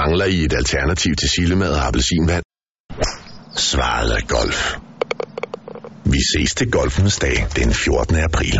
Mangler I et alternativ til sillemad og appelsinvand? Svaret er golf. Vi ses til golfens dag den 14. april.